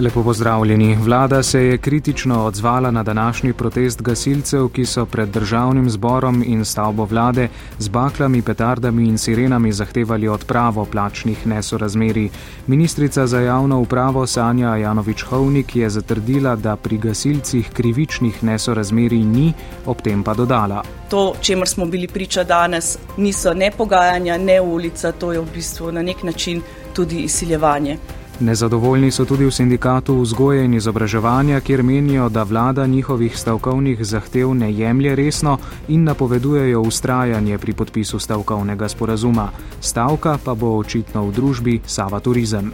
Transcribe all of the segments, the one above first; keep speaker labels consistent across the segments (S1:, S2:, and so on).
S1: Lepo pozdravljeni. Vlada se je kritično odzvala na današnji protest gasilcev, ki so pred državnim zborom in stavbo vlade z baklami, petardami in sirenami zahtevali odpravo plačnih nesorazmeri. Ministrica za javno upravo Sanja Janovič-Hovnik je zatrdila, da pri gasilcih krivičnih nesorazmeri ni, ob tem pa dodala.
S2: To, čemer smo bili priča danes, niso ne pogajanja, ne ulica, to je v bistvu na nek način tudi izsiljevanje.
S1: Nezadovoljni so tudi v sindikatu vzgoje in izobraževanja, kjer menijo, da vlada njihovih stavkovnih zahtev ne jemlje resno in napovedujejo ustrajanje pri podpisu stavkovnega sporazuma. Stavka pa bo očitno v družbi Sava Turizem.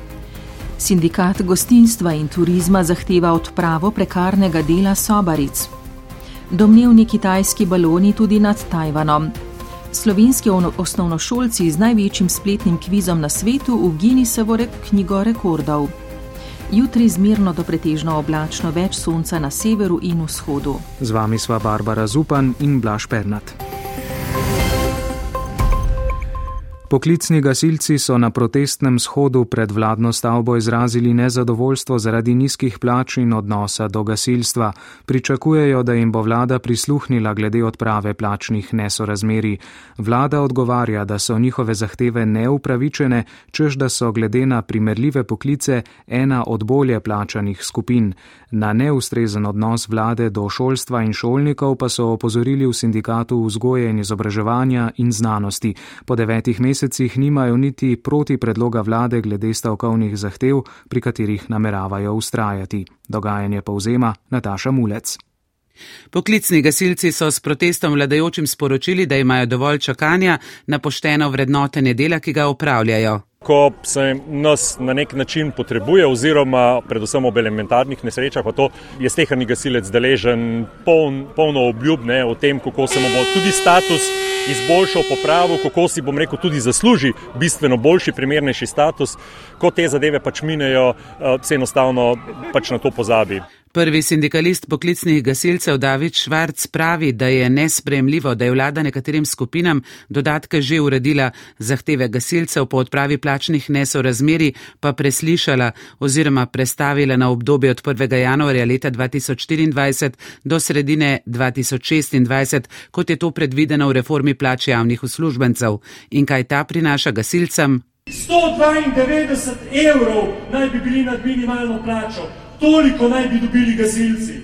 S3: Sindikat gostinstva in turizma zahteva odpravo prekarnega dela sobaric. Domnevni kitajski baloni tudi nad Tajvanom. Slovenski osnovnošolci z največjim spletnim kvizom na svetu v Guinnessovo knjigo rekordov. Jutri zmerno do pretežno oblačno več sonca na severu in vzhodu.
S1: Z vami sva Barbara Zupan in Blaž Pernat. Poklicni gasilci so na protestnem shodu pred vladno stavbo izrazili nezadovoljstvo zaradi nizkih plač in odnosa do gasilstva. Pričakujejo, da jim bo vlada prisluhnila glede odprave plačnih nesorazmeri. Vlada odgovarja, da so njihove zahteve neupravičene, čež da so glede na primerljive poklice ena od bolje plačanih skupin. Na neustrezen odnos vlade do šolstva in šolnikov pa so opozorili v sindikatu vzgoje in izobraževanja in znanosti. Po devetih mesecih nimajo niti proti predloga vlade glede stavkovnih zahtev, pri katerih nameravajo ustrajati. Dogajanje povzema Nataša Mulec.
S4: Poklicni gasilci so s protestom vladajočim sporočili, da imajo dovolj čakanja na pošteno vrednotenje dela, ki ga upravljajo
S5: ko se nas na nek način potrebuje, oziroma predvsem ob elementarnih nesrečah, pa to je stehani gasilec deležen poln, polno obljub ne, o tem, kako se mu bo tudi status izboljšal, popravil, kako si bom rekel tudi zasluži bistveno boljši, primernejši status, ko te zadeve pač minejo, eh, se enostavno pač na to pozabi.
S4: Prvi sindikalist poklicnih gasilcev David Švarc pravi, da je nespremljivo, da je vlada nekaterim skupinam dodatke že uredila, zahteve gasilcev po odpravi plačnih nesorazmeri pa preslišala oziroma prestavila na obdobje od 1. januarja leta 2024 do sredine 2026, kot je to predvideno v reformi plač javnih uslužbencev. In kaj ta prinaša gasilcem?
S6: 192 evrov naj bi bili nad minimalno plačo toliko naj bi dobili gasilci.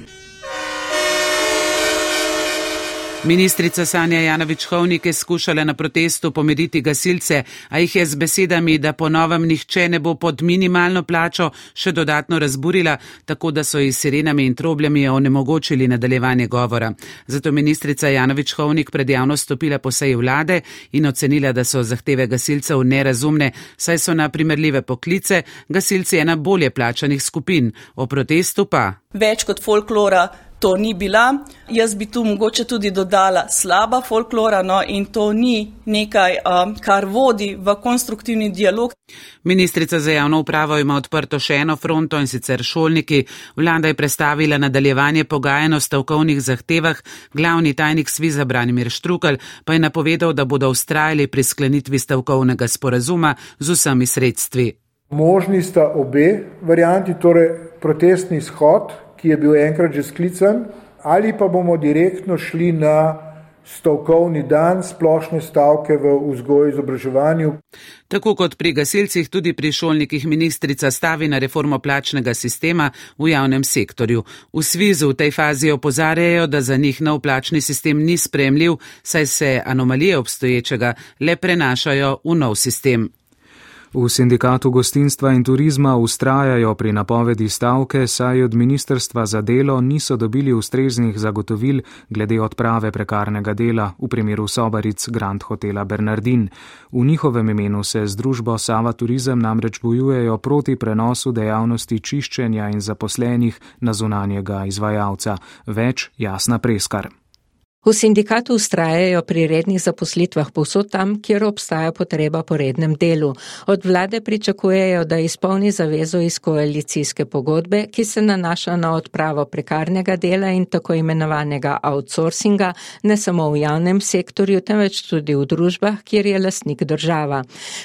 S4: Ministrica Sanja Janovič-Hovnik je skušala na protestu pomiriti gasilce, a jih je z besedami, da po novem nihče ne bo pod minimalno plačo, še dodatno razburila, tako da so ji sirenami in trobljami onemogočili nadaljevanje govora. Zato ministrica Janovič-Hovnik pred javnost stopila po seji vlade in ocenila, da so zahteve gasilcev nerazumne, saj so na primerljive poklice gasilci ena bolje plačanih skupin. O protestu pa.
S2: Več kot folklora to ni bila. Jaz bi tu mogoče tudi dodala slaba folklora, no in to ni nekaj, um, kar vodi v konstruktivni dialog.
S4: Ministrica za javno upravo ima odprto še eno fronto in sicer šolniki. Vlada je predstavila nadaljevanje pogajanja o stavkovnih zahtevah. Glavni tajnik Sviza Branimir Štrukal pa je napovedal, da bodo ustrajali pri sklenitvi stavkovnega sporazuma z vsemi sredstvi.
S7: Možni sta obe varianti, torej protestni shod, ki je bil enkrat že sklican, ali pa bomo direktno šli na stavkovni dan splošne stavke v vzgoju in izobraževanju.
S4: Tako kot pri gasilcih, tudi pri šolnikih ministrica stavi na reformo plačnega sistema v javnem sektorju. V Svizu v tej fazi opozarjajo, da za njih nov plačni sistem ni spremljiv, saj se anomalije obstoječega le prenašajo v nov sistem.
S1: V sindikatu gostinstva in turizma ustrajajo pri napovedi stavke, saj od Ministrstva za delo niso dobili ustreznih zagotovil glede odprave prekarnega dela v primeru sobaric Grand Hotela Bernardin. V njihovem imenu se z družbo Sava Turizem namreč bojujejo proti prenosu dejavnosti čiščenja in zaposlenih na zunanjega izvajalca. Več jasna preskar.
S8: V sindikatu ustrajajo pri rednih zaposlitvah povsod tam, kjer obstaja potreba po rednem delu. Od vlade pričakujejo, da izpolni zavezo iz koalicijske pogodbe, ki se nanaša na odpravo prekarnega dela in tako imenovanega outsourcinga, ne samo v javnem sektorju, temveč tudi v družbah, kjer je lasnik država.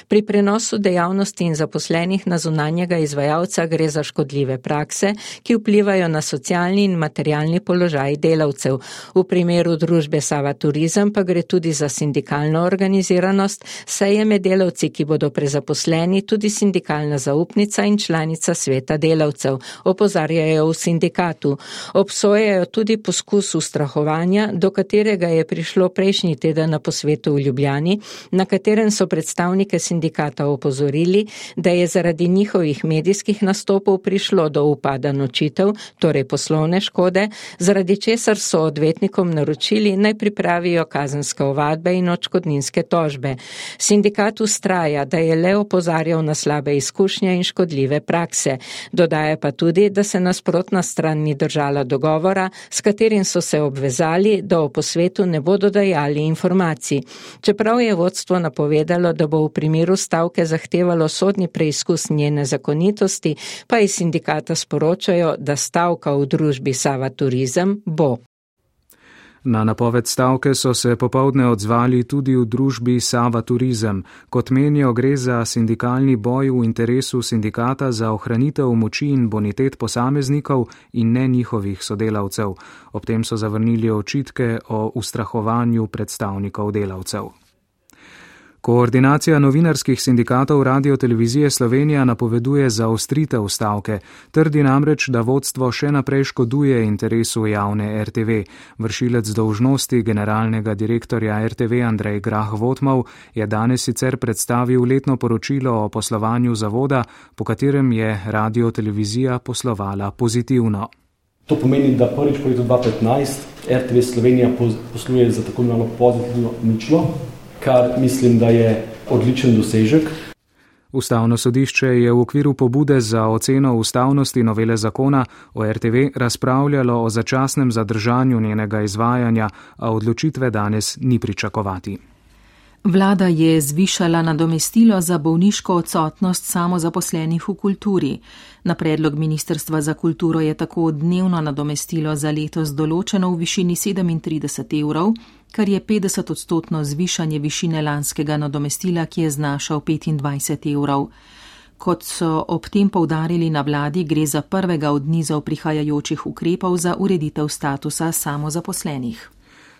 S8: Pri prenosu dejavnosti in zaposlenih na zunanjega izvajalca gre za škodljive prakse, ki vplivajo na socialni in materialni položaj delavcev. V primeru družbe Sava Turizem pa gre tudi za sindikalno organiziranost, saj je med delavci, ki bodo prezaposleni, tudi sindikalna zaupnica in članica sveta delavcev, opozarjajo v sindikatu. Obsojajo tudi poskus ustrahovanja, do katerega je prišlo prejšnji teden na posvetu v Ljubljani, na katerem so predstavnike sindikata opozorili, da je zaradi njihovih medijskih nastopov prišlo do upada nočitev, torej poslovne škode, zaradi česar so odvetnikom naročili naročili naj pripravijo kazenske ovadbe in očkodninske tožbe. Sindikat ustraja, da je le opozarjal na slabe izkušnje in škodljive prakse. Dodaja pa tudi, da se nasprotna stran ni držala dogovora, s katerim so se obvezali, da o posvetu ne bodo dajali informacij. Čeprav je vodstvo napovedalo, da bo v primeru stavke zahtevalo sodni preizkus njene zakonitosti, pa iz sindikata sporočajo, da stavka v družbi Sava Turizem bo.
S1: Na napoved stavke so se popovdne odzvali tudi v družbi Sava Turizem. Kot menijo, gre za sindikalni boj v interesu sindikata za ohranitev moči in bonitet posameznikov in ne njihovih sodelavcev. Ob tem so zavrnili očitke o ustrahovanju predstavnikov delavcev. Koordinacija novinarskih sindikatov Radio Televizije Slovenija napoveduje zaostritev stavke. Trdi namreč, da vodstvo še naprej škoduje interesu javne RTV. Vršilec dolžnosti generalnega direktorja RTV Andrej Grah Votmov je danes sicer predstavil letno poročilo o poslovanju zavoda, po katerem je Radio Televizija poslovala pozitivno.
S9: To pomeni, da prvič po letu 2015 RTV Slovenija posluje za tako imenovano pozitivno ničlo kar mislim, da je odličen dosežek.
S1: Ustavno sodišče je v okviru pobude za oceno ustavnosti novele zakona o RTV razpravljalo o začasnem zadržanju njenega izvajanja, a odločitve danes ni pričakovati.
S3: Vlada je zvišala nadomestilo za bolniško odsotnost samozaposlenih v kulturi. Na predlog Ministrstva za kulturo je tako dnevno nadomestilo za letos določeno v višini 37 evrov, kar je 50 odstotno zvišanje višine lanskega nadomestila, ki je znašal 25 evrov. Kot so ob tem povdarili na vladi, gre za prvega od nizov prihajajočih ukrepov za ureditev statusa samozaposlenih.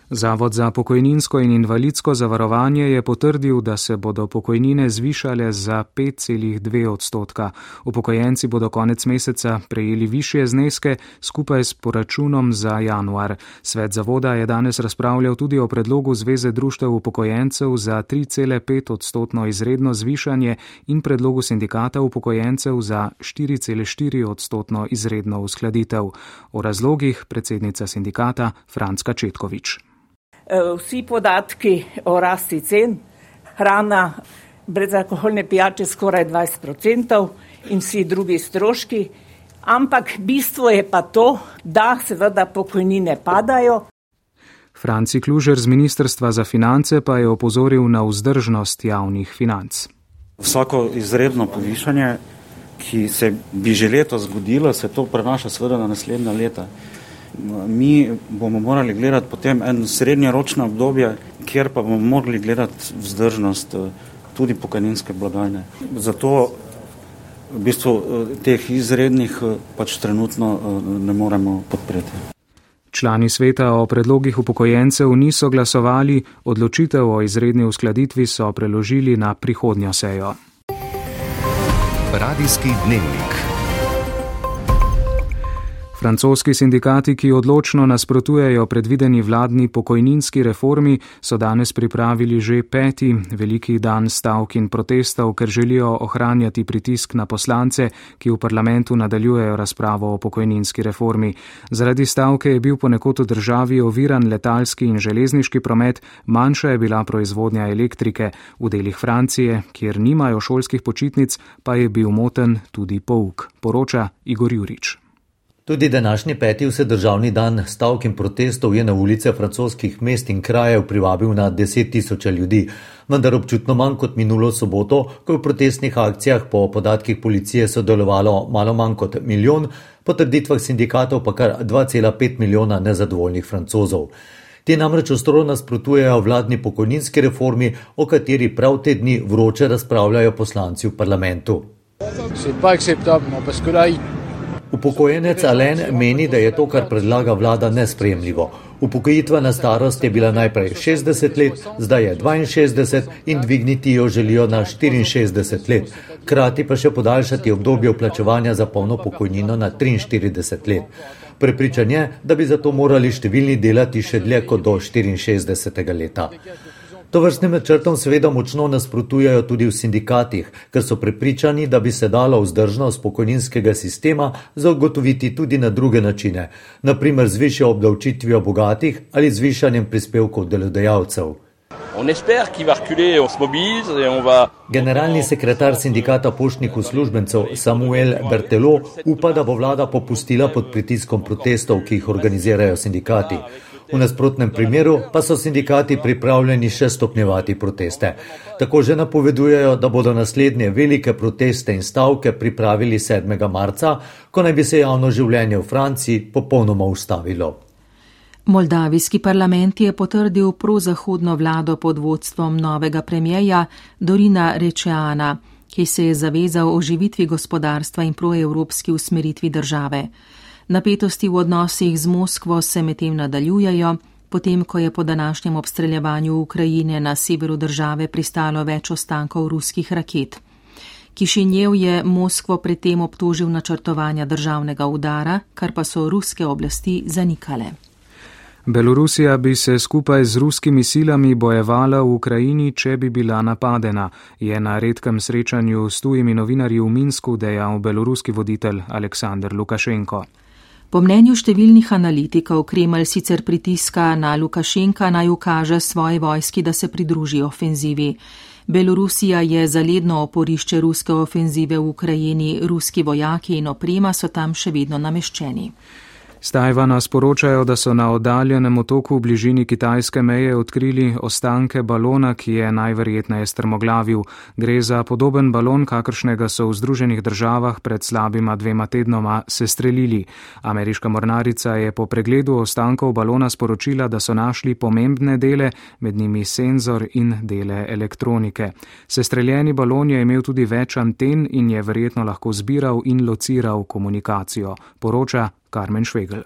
S1: Zavod za pokojninsko in invalidsko zavarovanje je potrdil, da se bodo pokojnine zvišale za 5,2 odstotka. Upokojenci bodo konec meseca prejeli više zneske skupaj s poračunom za januar. Svet zavoda je danes razpravljal tudi o predlogu Zveze društev upokojencev za 3,5 odstotno izredno zvišanje in predlogu sindikata upokojencev za 4,4 odstotno izredno uskladitev. O razlogih predsednica sindikata Franska Četkovič.
S10: Eh, vsi podatki o rasti cen, hrana, brezalkoholne pijače skoraj 20% in vsi drugi stroški. Ampak bistvo je pa to, da seveda pokojnine padajo.
S1: Franci Klužer z Ministrstva za finance pa je opozoril na vzdržnost javnih financ.
S11: Vsako izredno povišanje, ki se bi že leto zgodilo, se to prenaša seveda na naslednja leta mi bomo morali gledati potem en srednjeročno obdobje, kjer pa bomo morali gledati vzdržnost eh, tudi pokojninske blagajne. Zato v bistvu eh, teh izrednih eh, pač trenutno ne moremo podpreti.
S1: Člani sveta o predlogih upokojencev niso glasovali, odločitev o izredni uskladitvi so preložili na prihodnjo sejo.
S12: Radijski dnevnik.
S1: Francoski sindikati, ki odločno nasprotujejo predvideni vladni pokojninski reformi, so danes pripravili že peti veliki dan stavk in protestov, ker želijo ohranjati pritisk na poslance, ki v parlamentu nadaljujejo razpravo o pokojninski reformi. Zaradi stavke je bil ponekod v državi oviran letalski in železniški promet, manjša je bila proizvodnja elektrike. V delih Francije, kjer nimajo šolskih počitnic, pa je bil moten tudi pouk, poroča Igor Jurič.
S13: Tudi današnji peti vsedržavni dan stavk in protestov je na ulice francoskih mest in krajev privabil na deset tisoče ljudi, vendar občutno manj kot minulo soboto, ko je v protestnih akcijah po podatkih policije sodelovalo malo manj kot milijon, po trditvah sindikatov pa kar 2,5 milijona nezadovoljnih francozov. Ti namreč ostro nasprotujejo vladni pokojninski reformi, o kateri prav te dni vroče razpravljajo poslanci v parlamentu. Upokojenec Alen meni, da je to, kar predlaga vlada, nespremljivo. Upokojitvena starost je bila najprej 60 let, zdaj je 62 in dvigniti jo želijo na 64 let, krati pa še podaljšati obdobje vplačevanja za polno pokojnino na 43 let. Prepričan je, da bi zato morali številni delati še dlje kot do 64. leta. To vrstnim načrtom seveda močno nasprotujejo tudi v sindikatih, ker so prepričani, da bi se dalo vzdržnost pokojninskega sistema zagotoviti tudi na druge načine, naprimer z višjo obdavčitvijo bogatih ali z višanjem prispevkov delodajalcev. Generalni sekretar sindikata poštnih uslužbencev Samuel Bertelo upa, da bo vlada popustila pod pritiskom protestov, ki jih organizirajo sindikati. V nasprotnem primeru pa so sindikati pripravljeni še stopnjevati proteste. Tako že napovedujejo, da bodo naslednje velike proteste in stavke pripravili 7. marca, ko naj bi se javno življenje v Franciji popolnoma ustavilo.
S3: Moldavijski parlament je potrdil prozahodno vlado pod vodstvom novega premijeja Dorina Rečeana, ki se je zavezal oživitvi gospodarstva in proevropski usmeritvi države. Napetosti v odnosih z Moskvo se medtem nadaljujejo, potem ko je po današnjem obstreljevanju Ukrajine na severu države pristalo več ostankov ruskih raket. Kišinjev je Moskvo predtem obtožil načrtovanja državnega udara, kar pa so ruske oblasti zanikale.
S1: Belorusija bi se skupaj z ruskimi silami bojevala v Ukrajini, če bi bila napadena, je na redkem srečanju s tujimi novinarji v Minsku dejal beloruski voditelj Aleksandr Lukašenko.
S3: Po mnenju številnih analitikov Kremelj sicer pritiska na Lukašenka naj ukaže svoje vojski, da se pridruži ofenzivi. Belorusija je zaledno oporišče ruske ofenzive v Ukrajini, ruski vojaki in oprema so tam še vedno nameščeni.
S1: Z Tajvana sporočajo, da so na oddaljenem otoku v bližini kitajske meje odkrili ostanke balona, ki je najverjetneje strmoglavil. Gre za podoben balon, kakršnega so v Združenih državah pred slabima dvema tednoma sestrelili. Ameriška mornarica je po pregledu ostankov balona sporočila, da so našli pomembne dele, med njimi senzor in dele elektronike. Sestreljeni balon je imel tudi več anten in je verjetno lahko zbiral in lociral komunikacijo. Poroča Carmen Schwegel.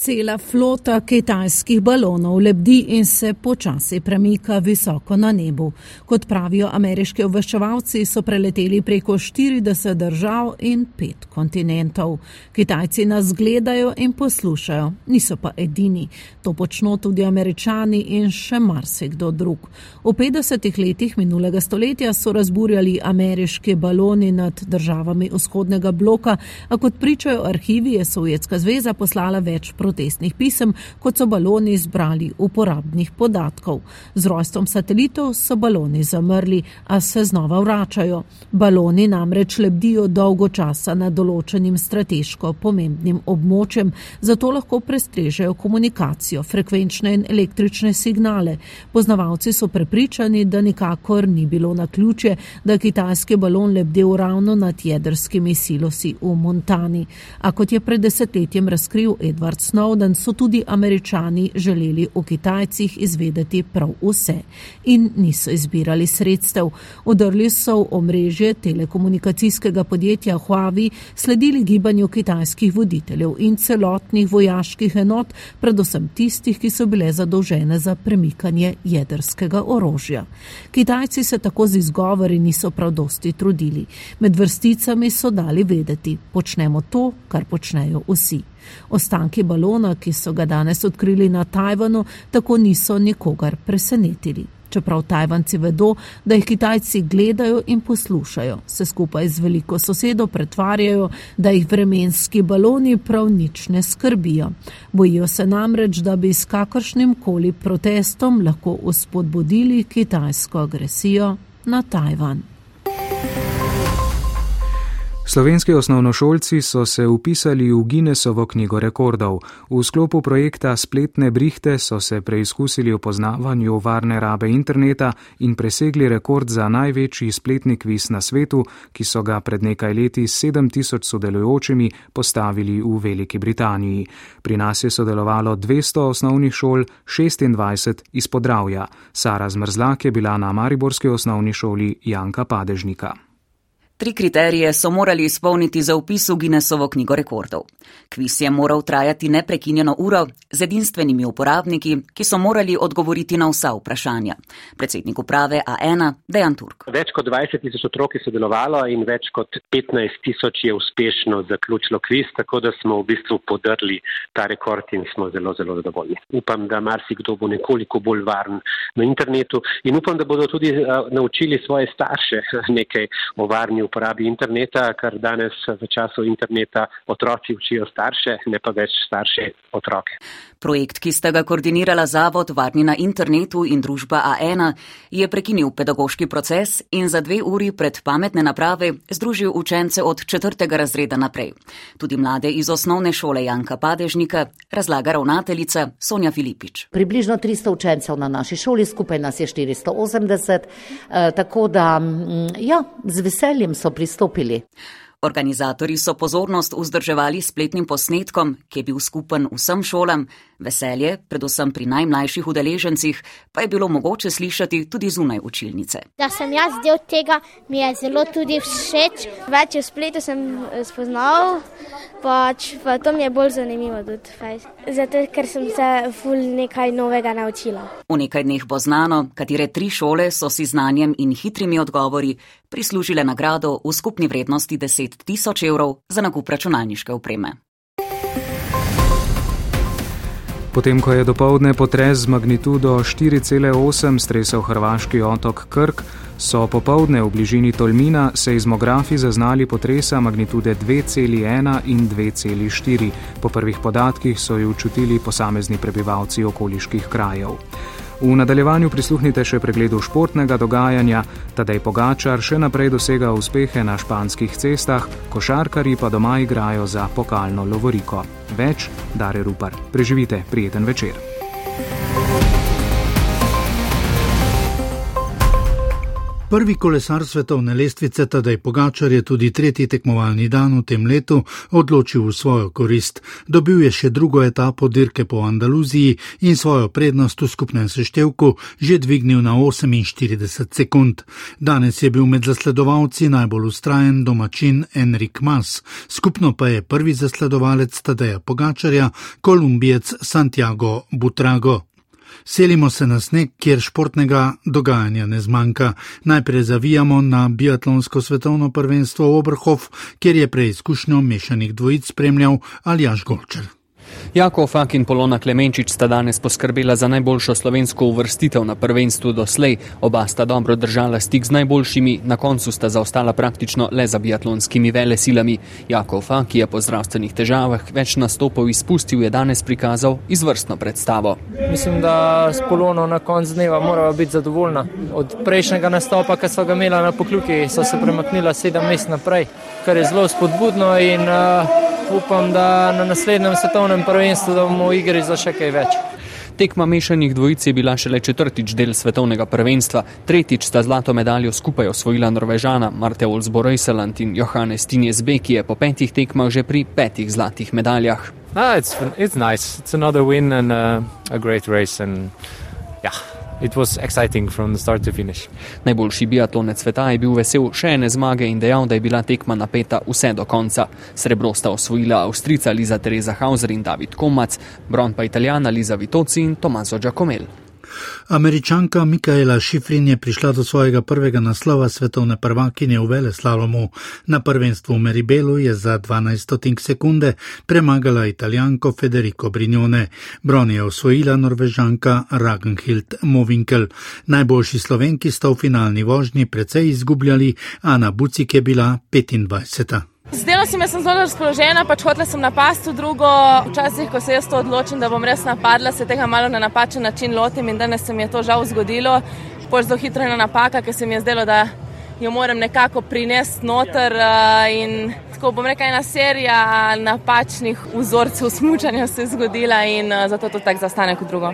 S14: Cela flota kitajskih balonov lebdi in se počasi premika visoko na nebu. Kot pravijo ameriški obveščevalci, so preleteli preko 40 držav in pet kontinentov. Kitajci nas gledajo in poslušajo, niso pa edini. To počno tudi američani in še marsikdo drug. V 50 letih minulega stoletja so razburjali ameriški baloni nad državami vzhodnega bloka, a kot pričajo arhivi, je Sovjetska zveza poslala več proti protestnih pisem, kot so baloni zbrali uporabnih podatkov. Z rojstvom satelitov so baloni zamrli, a se znova vračajo. Baloni namreč lebdijo dolgo časa nad določenim strateško pomembnim območjem, zato lahko prestrežejo komunikacijo, frekvenčne in električne signale. Poznavalci so prepričani, da nikakor ni bilo na ključe, da kitajski balon lebdel ravno nad jedrskimi silosi v Montani. A kot je pred desetletjem razkril Edward Snow, Snowden so tudi američani želeli o Kitajcih izvedeti prav vse in niso izbirali sredstev. Odrli so v omrežje telekomunikacijskega podjetja Huawei, sledili gibanju kitajskih voditeljev in celotnih vojaških enot, predvsem tistih, ki so bile zadolžene za premikanje jedrskega orožja. Kitajci se tako z izgovori niso prav dosti trudili. Med vrsticami so dali vedeti, počnemo to, kar počnejo vsi. Ostanki balona, ki so ga danes odkrili na Tajvanu, tako niso nikogar presenetili. Čeprav Tajvanci vedo, da jih Kitajci gledajo in poslušajo, se skupaj z veliko sosedo pretvarjajo, da jih vremenski baloni prav nič ne skrbijo. Bojijo se namreč, da bi s kakršnim koli protestom lahko uspodbudili kitajsko agresijo na Tajvan.
S1: Slovenski osnovnošolci so se upisali v Guinnessovo knjigo rekordov. V sklopu projekta Spletne brihte so se preizkusili v poznavanju varne rabe interneta in presegli rekord za največji spletni kviz na svetu, ki so ga pred nekaj leti s 7000 sodelujočimi postavili v Veliki Britaniji. Pri nas je sodelovalo 200 osnovnih šol, 26 iz Podravja. Sara Zmrzlak je bila na Mariborski osnovni šoli Janka Padežnika.
S15: Tri kriterije so morali izpolniti za upis v Guinnessovo knjigo rekordov. Kvis je moral trajati neprekinjeno uro z edinstvenimi uporabniki, ki so morali odgovoriti na vsa vprašanja. Predsednik uprave A1 Dejan Turk.
S16: Več kot 20 tisoč otrok je sodelovalo in več kot 15 tisoč je uspešno zaključilo kvis, tako da smo v bistvu podrli ta rekord in smo zelo, zelo zadovoljni. Upam, da marsikdo bo nekoliko bolj varen na internetu in upam, da bodo tudi uh, naučili svoje starše nekaj o varni uporabi interneta, ker danes v času interneta otroci učijo starše, ne pa več starše otroke.
S15: Projekt, ki sta ga koordinirala Zavod Varni na internetu in družba A1, je prekinil pedagoški proces in za dve uri pred pametne naprave združil učence od četrtega razreda naprej. Tudi mlade iz osnovne šole Janka Padežnika razlaga ravnateljica Sonja Filipič.
S17: Približno 300 učencev na naši šoli, skupaj nas je 480, eh, tako da ja, z veseljem so pristopili.
S15: Organizatori so pozornost vzdrževali spletnim posnetkom, ki je bil skupen vsem šolam, veselje, predvsem pri najmlajših udeležencih, pa je bilo mogoče slišati tudi zunaj učilnice.
S18: Da sem jaz del tega, mi je zelo tudi všeč. Več v spletu sem eh, spoznal, pač pa to mi je bolj zanimivo tudi. Zato, ker sem se ful nekaj novega naučila.
S15: V nekaj dneh bo znano, katere tri šole so si znanjem in hitrimi odgovori prislužile nagrado v skupni vrednosti 10 tisoč evrov za nakup računalniške opreme.
S1: Potem, ko je dopoledne potres z magnitudo 4,8 stresel hrvaški otok Krk, so popoldne v bližini Tolmina seizmografi zaznali potresa magnitude 2,1 in 2,4. Po prvih podatkih so jo čutili posamezni prebivalci okoliških krajev. V nadaljevanju prisluhnite še pregledu športnega dogajanja, tadej Pogačar še naprej dosega uspehe na španskih cestah, košarkari pa doma igrajo za pokalno lovoriko. Več, Dare Rupar. Preživite prijeten večer.
S19: Prvi kolesar svetovne lestvice, tedaj Pogačar je tudi tretji tekmovalni dan v tem letu odločil v svojo korist. Dobil je še drugo etapo dirke po Andaluziji in svojo prednost v skupnem seštevku že dvignil na 48 sekund. Danes je bil med zasledovalci najbolj ustrajen domačin Enrik Mas, skupno pa je prvi zasledovalec tadeja Pogačarja, kolumbijec Santiago Butrago. Selimo se na sneg, kjer športnega dogajanja ne zmanjka. Najprej zavijamo na biatlonsko svetovno prvenstvo v Obrhov, kjer je preizkušnjo mešanih dvojic spremljal Aljaš Golčer.
S20: Jako Fak in Polona Klemenčič sta danes poskrbela za najboljšo slovensko uvrstitev na prvenstvu doslej. Oba sta dobro držala stik z najboljšimi, na koncu sta zaostala praktično le za biatlonskimi vele silami. Jako Fak, ki je po zdravstvenih težavah več nastopov izpustil, je danes prikazal izvrstno predstavo.
S21: Mislim, da s Polono na koncu dneva moramo biti zadovoljna. Od prejšnjega nastopa, ki so ga imela na pokluki, so se premaknila sedem mest naprej, kar je zelo spodbudno in uh, upam, da na naslednjem svetovnem prvenstvu bomo v igri za še kaj več.
S20: Tekma mešanih dvojic je bila šele četrtič del svetovnega prvenstva, tretjič sta zlato medaljo skupaj osvojila Norvežana Marte Olsborojseland in Johannes Tinjesbe, ki je po petih tekmah že pri petih zlatih medaljah.
S21: Ah, it's, it's nice. It's another win and a, a great race and yeah.
S20: Najboljši biatlonec sveta je bil vesel še ene zmage in dejal, da je bila tekma napeta vse do konca. Srebro sta osvojila Avstrica Liza Teresa Hauser in David Komac, bron pa Italijana Liza Vitoci in Tomaso Giacomel.
S19: Američanka Mikaela Šifrin je prišla do svojega prvega naslova svetovne prvakinje v Veleslalomu. Na prvenstvu v Meribelu je za 12 sekunde premagala italijanko Federico Brignone. Bron je osvojila norvežanka Ragnhild Movinkel. Najboljši slovenki sta v finalni vožnji precej izgubljali, Ana Bucik je bila 25.
S22: Zdela se mi, da sem zelo razpoložena, pač hotela sem napasti v drugo. Včasih, ko se jaz to odločim, da bom res napadla, se tega malo na napačen način lotim in danes se mi je to žal zgodilo. Pol zelo hitra napaka, ker se mi je zdelo, da jo moram nekako prinesti noter in tako bom rekla, ena serija napačnih vzorcev smučanja se je zgodila in zato to tako zastane kot drugo.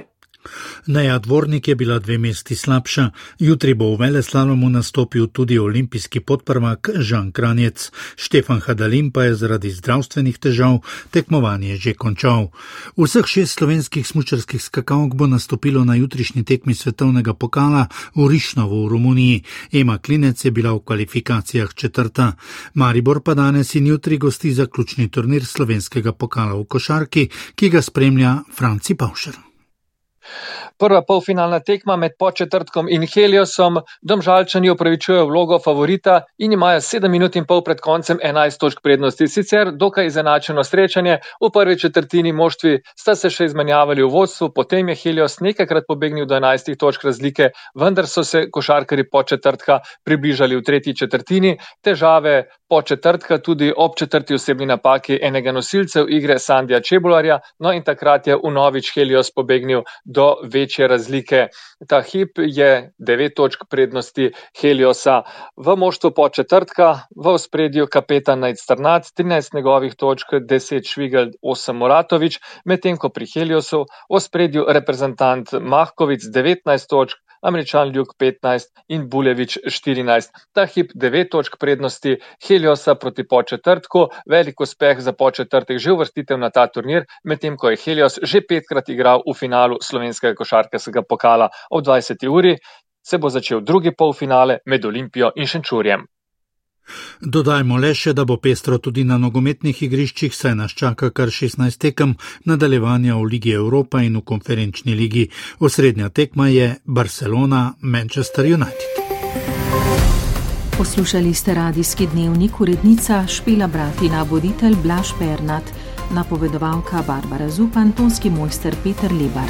S19: Neja Dvornik je bila dve mesti slabša, jutri bo v Veleslalomu nastopil tudi olimpijski podprvak Žan Kranjec, Štefan Hadalin pa je zaradi zdravstvenih težav tekmovanje že končal. Vseh šest slovenskih smučarskih skakalk bo nastopilo na jutrišnji tekmi svetovnega pokala v Rišnovu v Romuniji. Ema Klinec je bila v kvalifikacijah četrta. Maribor pa danes in jutri gosti zaključni turnir slovenskega pokala v košarki, ki ga spremlja Franci Paušer.
S23: Prva polfinalna tekma med početrtkom in Heliosom, domžalčani upravičujejo vlogo favorita in imajo 7 minut in pol pred koncem 11 točk prednosti. Sicer dokaj izenačeno srečanje, v prvi četrtini moštvi sta se še izmenjavali v vodstvu, potem je Helios nekajkrat pobegnil do 11 točk razlike, vendar so se košarkari početrtka približali v tretji četrtini. Težave početrtka tudi ob četrti osebni napaki enega nosilcev igre Sandija Čebularja, no in takrat je unovič Helios pobegnil do večje razlike. Ta hip je 9 točk prednosti Heliosa v moštvu po četrtka, v spredju kapetan Najstrnat, 13 njegovih točk, 10 Švigel, 8 Moratovič, medtem ko pri Heliosu v spredju reprezentant Mahkovic 19 točk, Američan Ljuk 15 in Buljevič 14. Ta hip 9 točk prednosti Heliosa proti početrtku, velik uspeh za početrtek že uvrstitev na ta turnir, medtem ko je Helios že petkrat igral v finalu slovenskega košarkarskega pokala. Ob 20. uri se bo začel drugi polfinale med Olimpijo in Šenčurjem.
S19: Dodajmo le še, da bo pestro tudi na nogometnih igriščih, saj nas čaka kar 16 tekem nadaljevanja v Ligi Evropa in v konferenčni ligi. Osrednja tekma je Barcelona-Manchester United.
S3: Poslušali ste radijski dnevnik urednica Špila Bratina, voditelj Blaž Bernat, napovedovalka Barbara Zupan, tonski mojster Peter Lebar.